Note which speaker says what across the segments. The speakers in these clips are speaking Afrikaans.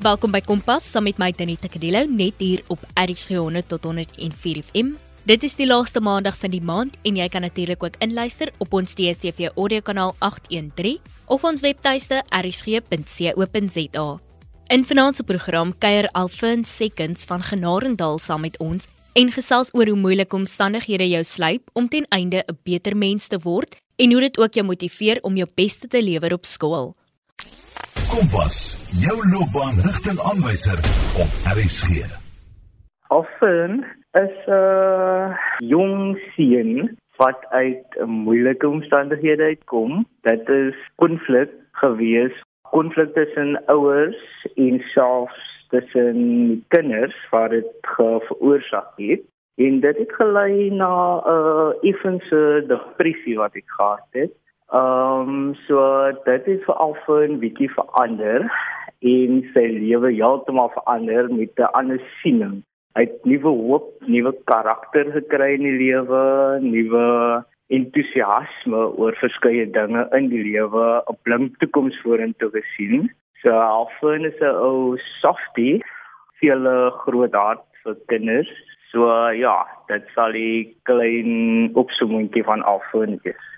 Speaker 1: Welkom by Kompas saam met my Tanita Kadelo net hier op RSG 100 tot 104 FM. Dit is die laaste maandag van die maand en jy kan natuurlik ook inluister op ons DStv audiokanaal 813 of ons webtuiste rsg.co.za. In se program kuier Alfin Seconds van Genarendal saam met ons en gesels oor hoe moeilike omstandighede jou sluip om ten einde 'n beter mens te word en hoe dit ook jou motiveer om jou beste te lewer op skool.
Speaker 2: Kompas, jou loopbaanrigtingaanwyser op RSG.
Speaker 3: Alfin is 'n uh, jong seun wat uit moeilike omstandighede uitkom. Dit is konflik gewees, konflik tussen ouers en selfs tussen kinders wat dit veroorsaak het. En dit het gelei na 'n uh, effense depressie wat ek gehad het. Ehm um, so dit het vir Alfa 'n bietjie verander en sy lewe heeltemal verander met 'n ander siening. Hy het nuwe hoop, nuwe karakter gekry in die lewe, nuwe entoesiasme oor verskeie dinge in die lewe, 'n blink toekoms vorentoe gesien. So Alfa is 'n ou softie, veel groot hart vir kinders. So ja, dit sal 'n klein opsommingkie van Alfa wees.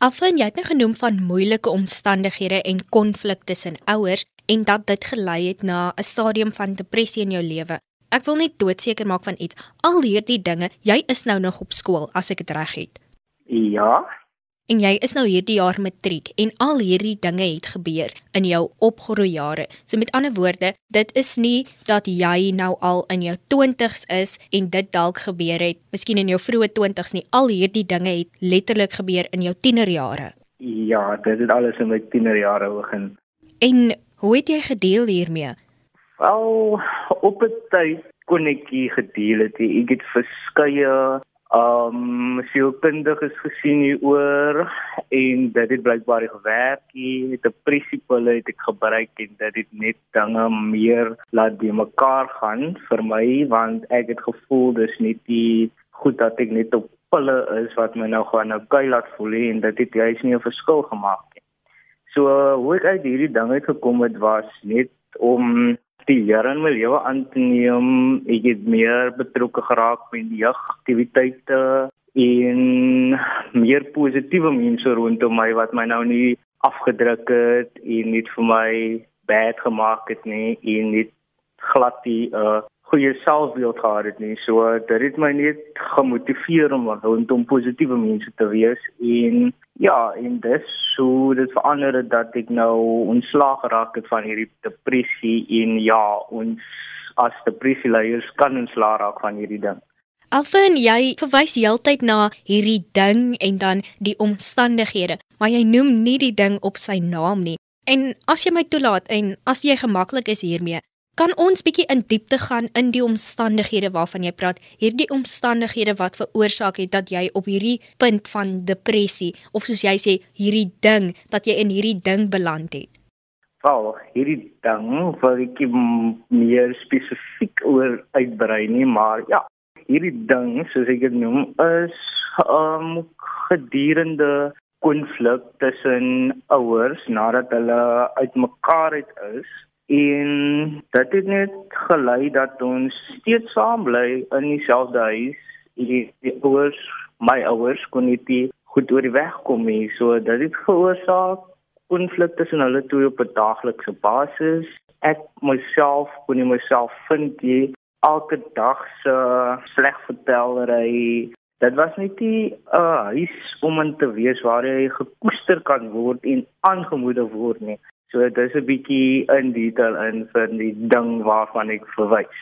Speaker 1: Afin jy het nou genoem van moeilike omstandighede en konflik tussen ouers en dat dit gelei het na 'n stadium van depressie in jou lewe. Ek wil net doodseker maak van iets. Al hierdie dinge, jy is nou nog op skool as ek dit reg het.
Speaker 3: Ja,
Speaker 1: En jy is nou hierdie jaar matriek en al hierdie dinge het gebeur in jou opgroei jare. So met ander woorde, dit is nie dat jy nou al in jou 20's is en dit dalk gebeur het, miskien in jou vroeë 20's nie. Al hierdie dinge het letterlik gebeur in jou tienerjare.
Speaker 3: ja, dit het alles in my tienerjare begin.
Speaker 1: En hoe het jy gedeel hiermee?
Speaker 3: Wel, op 'n tyd kon ek hier gedeel het. Ek het verskeie Um sielkundiges gesien hieroor en dit het blykbaar gewerk. Die prinsipale het ek gebruik en dit het net dinge meer laat die mekaar gaan vir my want ek het gevoel dis net die goed dat ek net op pille is wat my nou gaan nou kuil laat voel en dit het juist nie 'n verskil gemaak nie. So hoe ek uit hierdie ding uit gekom het was net om die Here in my lewe aan te neem. Ek het meer betrokke geraak die jeugaktiwiteite en meer positiewe mense rondom my wat my nou nie afgedruk het en net vir my bad gemaak het nie en net glad die uh, goeie selfbeeld gehad het nie. So dit het my net gemotiveer om rondom positiewe mense te wees en ja, en dis so dit verander het dat ek nou ontslaag geraak het van hierdie depressie en ja, ons as depressieleiers kan ontslaag raak van hierdie ding.
Speaker 1: Alfin, jy verwys heeltyd na hierdie ding en dan die omstandighede, maar jy noem nie die ding op sy naam nie. En as jy my toelaat en as jy gemaklik is hiermee, Kan ons bietjie in diepte gaan in die omstandighede waarvan jy praat? Hierdie omstandighede wat veroorsaak het dat jy op hierdie punt van depressie of soos jy sê, hierdie ding dat jy in hierdie ding beland het.
Speaker 3: Wel, hierdie ding wil ek meer spesifiek oor uitbrei nie, maar ja, hierdie ding soos ek dit noem is um gedurende konflik tussen ouers nadat hulle uitmekaar uit is En dit het net gelei dat ons steeds saam bly in dieselfde huis. Die, die ouers, my ouers kon nie die goed oor die weg kom nie. So dit het veroorsaak konflik tussen hulle twee op 'n daaglikse basis. Ek myself kon nie myself vind nie. Elke dag se sleg vertellery. Dit was net die uh, huis om in te wees waar jy gekoester kan word en aangemoedig word nie. So dis 'n bietjie in detail in vir die ding waarvan ek verwys.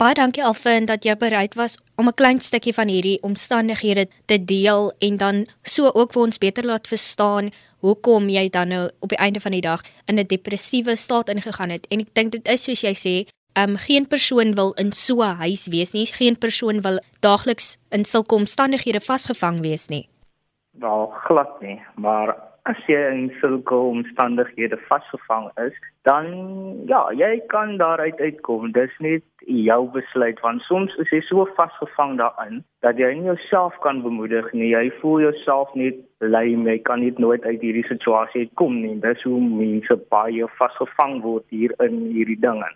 Speaker 1: Baie dankie Alfin dat jy bereid was om 'n klein stukkie van hierdie omstandighede te deel en dan so ook vir ons beter laat verstaan hoekom jy dan nou op die einde van die dag in 'n depressiewe staat ingegaan het. En ek dink dit is soos jy sê, um geen persoon wil in so 'n huis wees nie. Geen persoon wil daagliks in sulke omstandighede vasgevang wees nie.
Speaker 3: Wel glad nie, maar as jy in sulke omstandighede vasgevang is, dan ja, jy kan daaruit uitkom. Dis net jou besluit want soms is jy so vasgevang daarin dat jy nie jouself kan bemoedig nie. Jy voel jouself net lei, jy kan nie nooit uit hierdie situasie uitkom nie. Dis hoe mense baie vasgevang word hier in hierdie dinge.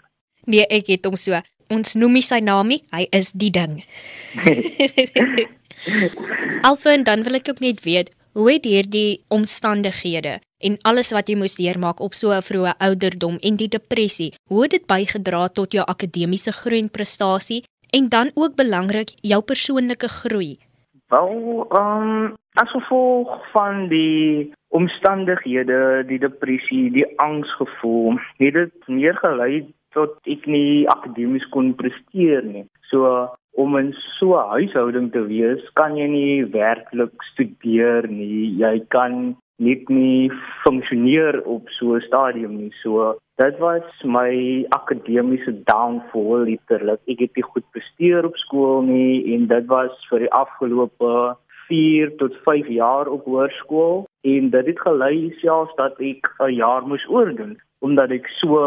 Speaker 1: Nee, ek het hom so. Ons noem hy sy naam nie, hy is die ding. Alfa en dan wil ek ook net weet, hoe het hierdie omstandighede en alles wat jy moes deurmaak op so 'n vroeë ouderdom en die depressie, hoe het dit bygedra tot jou akademiese groei en prestasie en dan ook belangrik jou persoonlike groei?
Speaker 3: Wel, ehm um, as gevolg van die omstandighede, die depressie, die angsgevoel, het dit meer gelei tot ek nie akademies kon presteer nie. So om in so 'n huishouding te wees, kan jy nie werklik studeer nie. Jy kan net nie funksioneer op so 'n stadium nie. So dit was my akademiese downfall letterlik. Ek het nie goed presteer op skool nie en dit was vir die afgelope 4 tot 5 jaar op hoërskool en dit het gelei selfs dat ek 'n jaar moes oordoen omdat ek so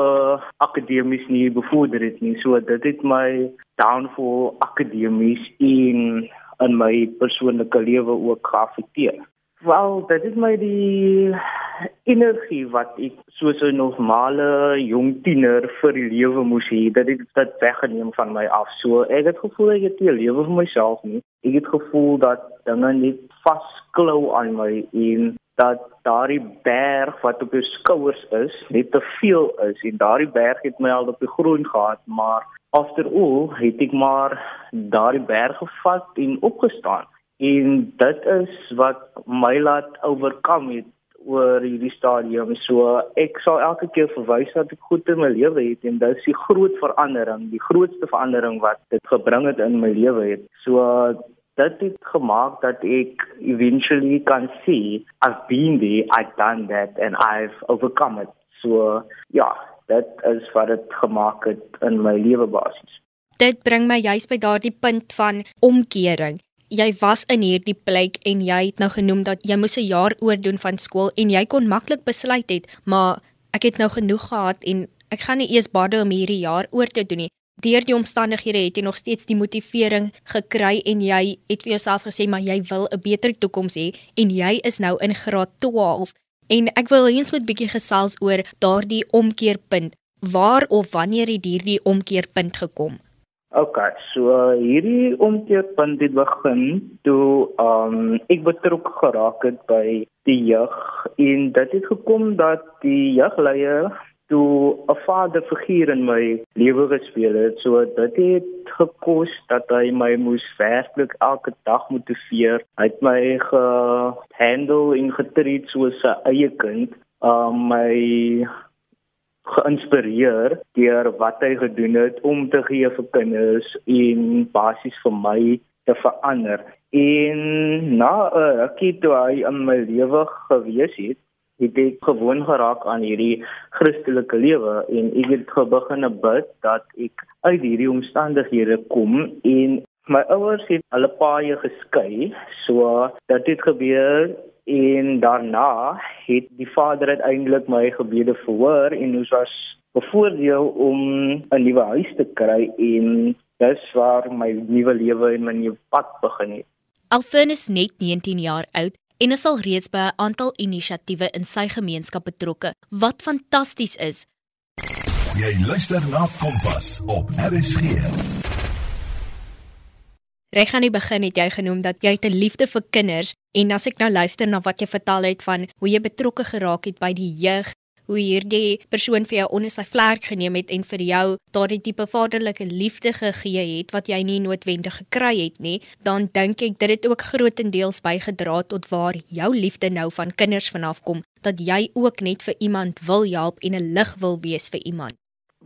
Speaker 3: akademies nie bevorder het nie. So dit het my downfall akademies in in my persoonlike lewe ook geaffekteer. Wel, dit is my die energie wat ek soos 'n normale jong tiener vir die lewe moes hê, dit dit weggeneem van my af. So ek het gevoel ek het nie 'n lewe vir myself nie. Ek het gevoel dat dinge net vasklou aan my en dat daardie berg wat op jou skouers is, net te veel is en daardie berg het my al op die grond gehad, maar after all het ek maar daardie berg gevat en opgestaan. En dit is wat my laat oorkom het oor hierdie stadium. So ek sal elke keer verwys dat ek goed in my lewe het en dit is die groot verandering, die grootste verandering wat dit gebring het in my lewe het. So dit het gemaak dat ek eventually kan sê I've been there, I've done that and I've overcome it. So ja, dit is wat dit gemaak het in my lewe basies.
Speaker 1: Dit bring my juis by daardie punt van omkering. Jy was in hierdie plek en jy het nou genoem dat jy moes 'n jaar oordoen van skool en jy kon maklik besluit het, maar ek het nou genoeg gehad en ek gaan nie eers bade om hierdie jaar oor te doen nie. Deur die omstandighede het jy nog steeds die motivering gekry en jy het vir jouself gesê maar jy wil 'n beter toekoms hê en jy is nou in graad 12 en ek wil eens met bietjie gesels oor daardie omkeerpunt. Waar of wanneer het hierdie omkeerpunt gekom
Speaker 3: OK so hierdie omkeerpunt het begin toe um ek betrokke geraak het by die jeug en dit het gekom dat die jeugleier toe 'n vaderfiguur in my lewe gespeel het. So dit het gekos dat hy my moes werklik elke dag motiveer. Hy het my gehandle en getreed soos 'n eie kind. Um my geïnspireer deur wat hy gedoen het om te gee vir kinders en basies vir my te verander. En na 'n rukkie toe hy in my lewe gewees het, het ek gewoon geraak aan hierdie Christelike lewe en ek het begin bid dat ek uit hierdie omstandighede kom en my ouers het hulle paie geskei so dat dit gebeur en daarna het die vader uiteindelik my gebede verhoor en ons was bevoordeel om 'n nuwe huis te kry en dis waar my nuwe lewe en my nuwe pad begin het
Speaker 1: Alfenus net 19 jaar oud en is al reeds by 'n aantal inisiatiewe in sy gemeenskap betrokke wat fantasties is.
Speaker 2: Jy luister na Kompas op RSG.
Speaker 1: Reg aan die begin het jy genoem dat jy 'n liefde vir kinders en as ek nou luister na wat jy vertel het van hoe jy betrokke geraak het by die jeug hoe hierdie persoon vir jou onder sy vlerk geneem het en vir jou daardie tipe vaderlike liefde gegee het wat jy nie noodwendig gekry het nie, dan dink ek dit het ook grootendeels bygedra tot waar jou liefde nou van kinders vanaf kom, dat jy ook net vir iemand wil help en 'n lig wil wees vir iemand.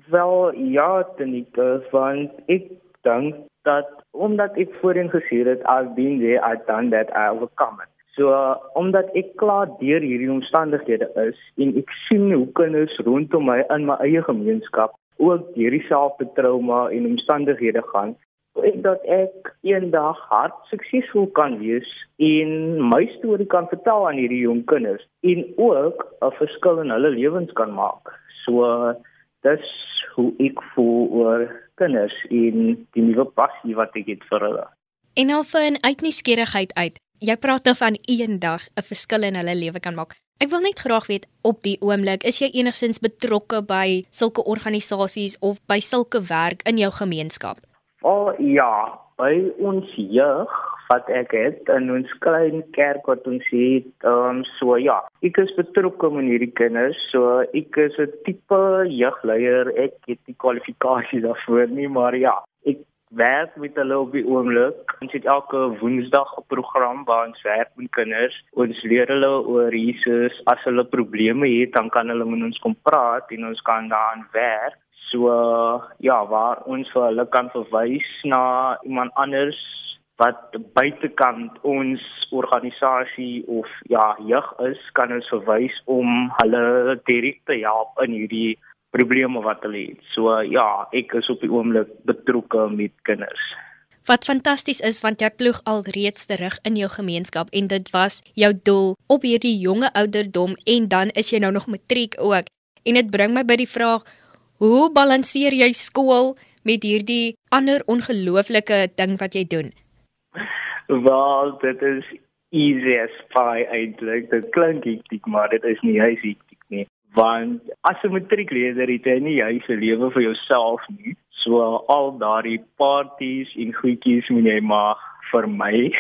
Speaker 3: Wel ja, Tanika, want ek dink dat omdat ek voorheen gesê het I've been there, I've done that, I've overcome it. So uh, omdat ek klaar deur hierdie omstandighede is en ek sien hoe kinders rondom my in my eie gemeenskap ook deur dieselfde trauma en omstandighede gaan, ek dat ek eendag hard suksesvol kan wees en my storie kan vertel aan hierdie jong kinders en ook 'n verskil in hulle lewens kan maak. So dis hoe ek voel oor kinders en die nuwe passie wat ek het vir hulle.
Speaker 1: En al van uit nuuskierigheid uit, jy praat dan nou van eendag 'n verskil in hulle lewe kan maak. Ek wil net graag weet op die oomblik, is jy enigsins betrokke by sulke organisasies of by sulke werk in jou gemeenskap?
Speaker 3: Oh ja, by ons jeug wat ek het in ons klein kerk wat ons het, ehm um, so ja, ek is betrokke met hierdie kinders. So ek is 'n tipe jeugleier. Ek het die kwalifikasies daarvoor nie, maar ja, ek werk met hulle op die oomblik. Ons het elke Woensdag 'n program waar ons werk met kinders. Ons leer hulle oor Jesus. As hulle probleme het, dan kan hulle met ons kom praat en ons kan daaraan werk. So ja, waar ons vir hulle kan verwys na iemand anders wat buitekant ons organisasie of ja, jeug is, kan ons verwys om hulle direk te help in hierdie probleme wat hulle het. So ja, ek is op die oomblik betrokke met kinders.
Speaker 1: Wat fantasties is want jy ploeg al reeds terug in jou gemeenskap en dit was jou doel op hierdie jonge ouderdom en dan is jy nou nog matriek ook. En dit bring my by die vraag Hoe balanseer jy skool met hierdie ander ongelooflike ding wat jy doen?
Speaker 3: Wel, dit is easy as pie eintlik. Dit klink hektiek, maar dit is nie hy hektiek nie. Want as 'n matriekleerder het jy nie jy se lewe vir jouself nie. So al daardie parties en goedjies moet jy maar vir my.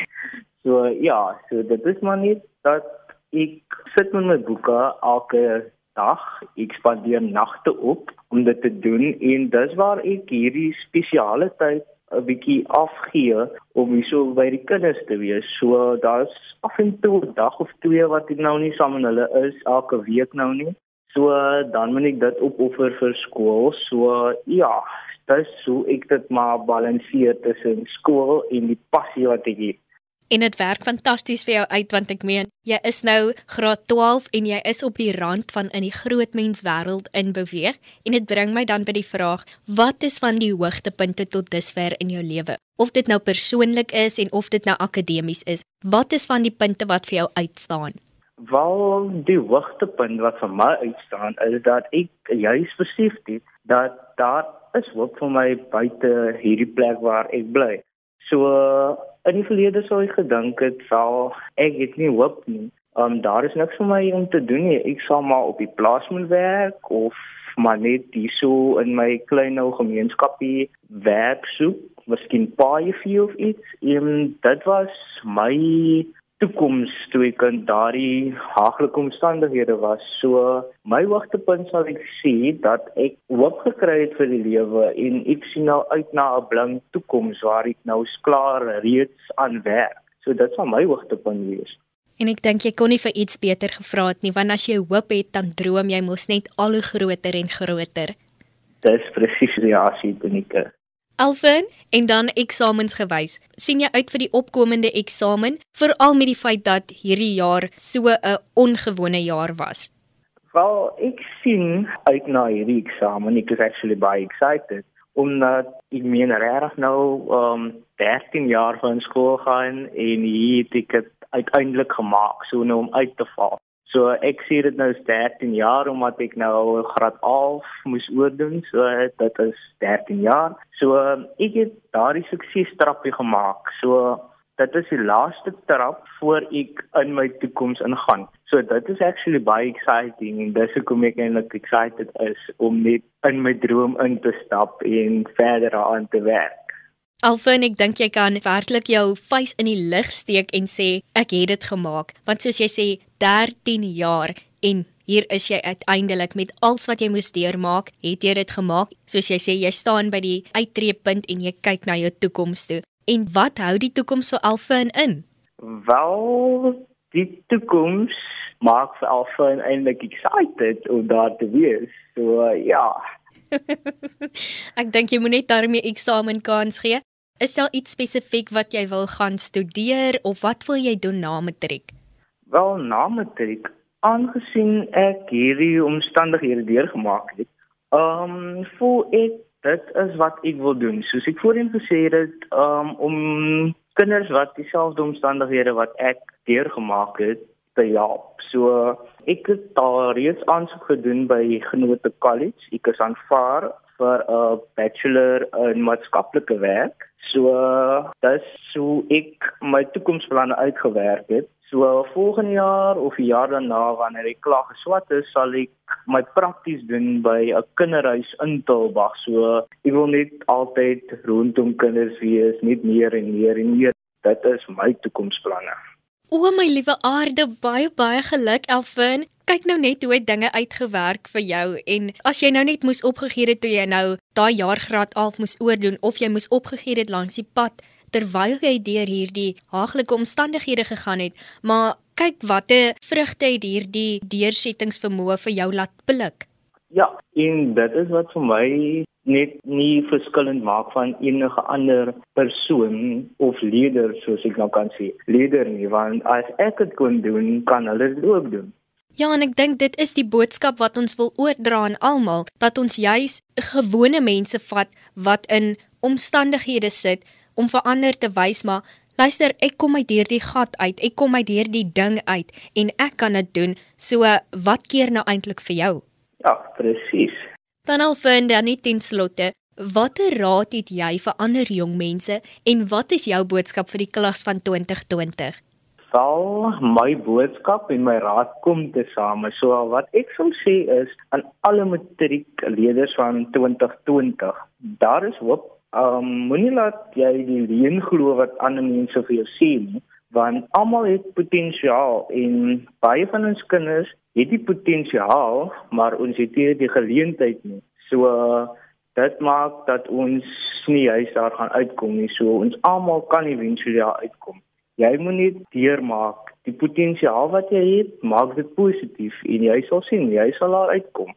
Speaker 3: So ja, so dit is maar net dat ek sit met my boeke elke dag. Ek spandeer nagte op om dit te doen en dis waar ek hierdie spesiale tyd 'n bietjie afgee om hierso by die kinders te wees. So daar's af en toe 'n dag of twee wat ek nou nie saam met hulle is elke week nou nie. So dan moet ek dit opoffer vir skool. So ja, dis hoe ek dit maar balanseer tussen skool en die passie wat ek het
Speaker 1: en dit werk fantasties vir jou uit want ek meen jy is nou graad 12 en jy is op die rand van in die groot mens wêreld in beweeg. En dit bring my dan by die vraag wat is van die hoogtepunte tot dusver in jou lewe? Of dit nou persoonlik is en of dit nou akademies is wat is van die punte wat vir jou uitstaan?
Speaker 3: Wel die hoogtepunt wat vir my uitstaan is dat ek juis besef het dat daar is hoop vir my buite hierdie plek waar ek bly so in die verlede sou ek gedink het wel ek het nie hoop nie. Um daar is niks vir my om te doen nie. Ek sal maar op die plaas moet werk of maar net hierso in my klein ou gemeenskapie werk soek, miskien paai vir of iets. En dit was my toekoms toe ek in daardie haaglike omstandighede was. So my hoogtepunt sal ek sê dat ek hoop gekry het vir die lewe en ek sien nou uit na 'n blink toekoms waar ek nou klaar reeds aan werk. So dit sal my hoogtepunt wees.
Speaker 1: En ek dink jy kon nie vir iets beter gevra het nie, want as jy hoop het, dan droom jy mos net al hoe groter en groter.
Speaker 3: Dis presies die reaksie, Tonika.
Speaker 1: Alvin, en dan eksamens gewys. sien jy uit vir die opkomende eksamen, veral met die feit dat hierdie jaar so 'n ongewone jaar was?
Speaker 3: Wel, ek sien uit na hierdie eksamen. Ek is actually baie excited omdat ek meen regtig nou um 13 jaar van skool gaan en hier het ek dit uiteindelik gemaak so nou om uit te val. So ek sê dit nou is 13 jaar omdat ek nou graad 11 moes oordoen. So dit is 13 jaar. So ek het daardie suksesstrappie gemaak. So dit is die laaste trap voor ek in my toekoms ingaan. So dit is actually baie exciting en dis hoekom ek eintlik excited is om net in my droom in te stap en verder aan te werk.
Speaker 1: Alfin, ek dink jy kan werklik jou vuis in die lug steek en sê ek het dit gemaak, want soos jy sê 13 jaar en hier is jy uiteindelik met alles wat jy moes deurmaak, het jy dit gemaak. Soos jy sê, jy staan by die uittreepunt en jy kyk na jou toekoms toe. En wat hou die toekoms vir Alfin in?
Speaker 3: Wel, die toekoms maak vir Alfin eintlik excited om daar te wees. So ja.
Speaker 1: ek dink jy moet net daarmee eksamen kans gee. Is daar iets spesifiek wat jy wil gaan studeer of wat wil jy doen na matriek?
Speaker 3: Wel, na matriek, aangesien ek hierdie omstandighede deurgemaak het, ehm um, voel ek dit is wat ek wil doen. Soos ek voorheen gesê het, um, om kinders wat dieselfde omstandighede wat ek deurgemaak het te help. So ek het daar reeds aansoek gedoen by Genote College. Ek is aanvaar vir 'n bachelor in maatskaplike werk. So dis so ek my toekomsplanne uitgewerk het. So volgende jaar of die jaar daarna wanneer ek klaar geswat is, sal ek my prakties doen by 'n kinderhuis in Tulbag. So ek wil net altyd rondom kinders wees, net meer en meer en meer. Dit is my toekomsplanne.
Speaker 1: O my liewe aarde, baie baie geluk Elfin. Kyk nou net hoe dinge uitgewerk vir jou en as jy nou net moes opgegee het toe jy nou daai jaar graad 11 moes oordoen of jy moes opgegee het langs die pad terwyl jy deur hierdie haaglike omstandighede gegaan het, maar kyk watter vrugte het hierdie deursettingsvermoë vir jou laat pluk.
Speaker 3: Ja, en dit is wat vir my net nie verskillend maak van enige ander persoon of leier soos ek nou kan sê. Leier nie, want as ek dit kon doen, kan hulle dit ook doen.
Speaker 1: Ja, en ek dink dit is die boodskap wat ons wil oordra aan almal, dat ons juis gewone mense vat wat in omstandighede sit om vir ander te wys maar luister, ek kom uit hierdie gat uit, ek kom uit hierdie ding uit en ek kan dit doen. So wat keer nou eintlik vir jou?
Speaker 3: Ja, presies.
Speaker 1: Dan al vind dan net ten slotte, watter raad het jy vir ander jong mense en wat is jou boodskap vir die klas van 2020?
Speaker 3: Sal my boodskap en my raad kom te same. So wat ek sou sê is aan alle matriekleerders van 2020, daar is hoop. Um moenie laat jy die leuen glo wat ander mense vir jou sê nie, want almal het potensiaal en baie van ons kinders het die potensiaal, maar ons het nie die geleentheid nie. So dit maak dat ons nie huis daar gaan uitkom nie. So ons almal kan eventueel daar uitkom. Jy moet net deurmaak. Die potensiaal wat jy het, maak dit positief en jy sal sien jy sal daar uitkom.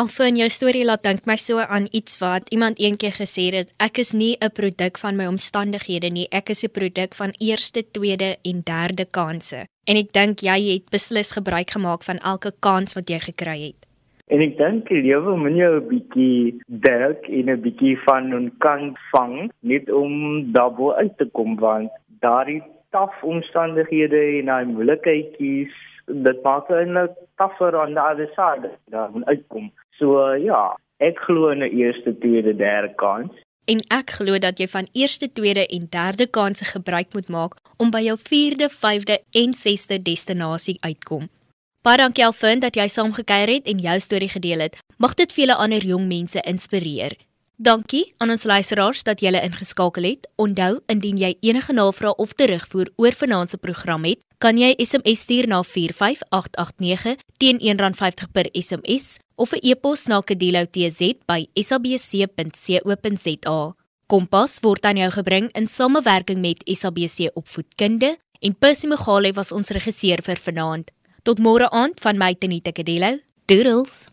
Speaker 1: Alfin, jou storie laat dink my so aan iets wat iemand eendag gesê het, ek is nie 'n produk van my omstandighede nie, ek is 'n produk van eerste, tweede en derde kansse. En ek dink jy het beslis gebruik gemaak van elke kans wat jy gekry het.
Speaker 3: En ek dink die lewe moet jou 'n bietjie dalk in 'n bietjie van 'n kan vang, net om daarbo uit te kom want daardie taaf omstandighede en daai moeilikheidjies, dit maak eintlik taffer aan die ander syde daar moet uitkom. So ja, ek glo in 'n eerste, tweede, derde kans.
Speaker 1: En ek glo dat jy van eerste, tweede en derde kansse gebruik moet maak om by jou vierde, vyfde en sesde destinasie uitkom. Baie dankie Alvin dat jy saamgekyker het en jou storie gedeel het. Mag dit vele ander jong mense inspireer. Dankie aan ons luisteraars dat julle ingeskakel het. Onthou, indien jy enige navrae of terugvoer oor vanaand se program het, kan jy SMS stuur na 45889 teen R1.50 per SMS of 'n e-pos na kedeloutz@sabc.co.za. Kompas word aan jou gebring in samewerking met SABC Opvoedkunde en Percy Mogale was ons regisseur vir vanaand. Tot môre aand van my Tenita Kedelo. Doodles.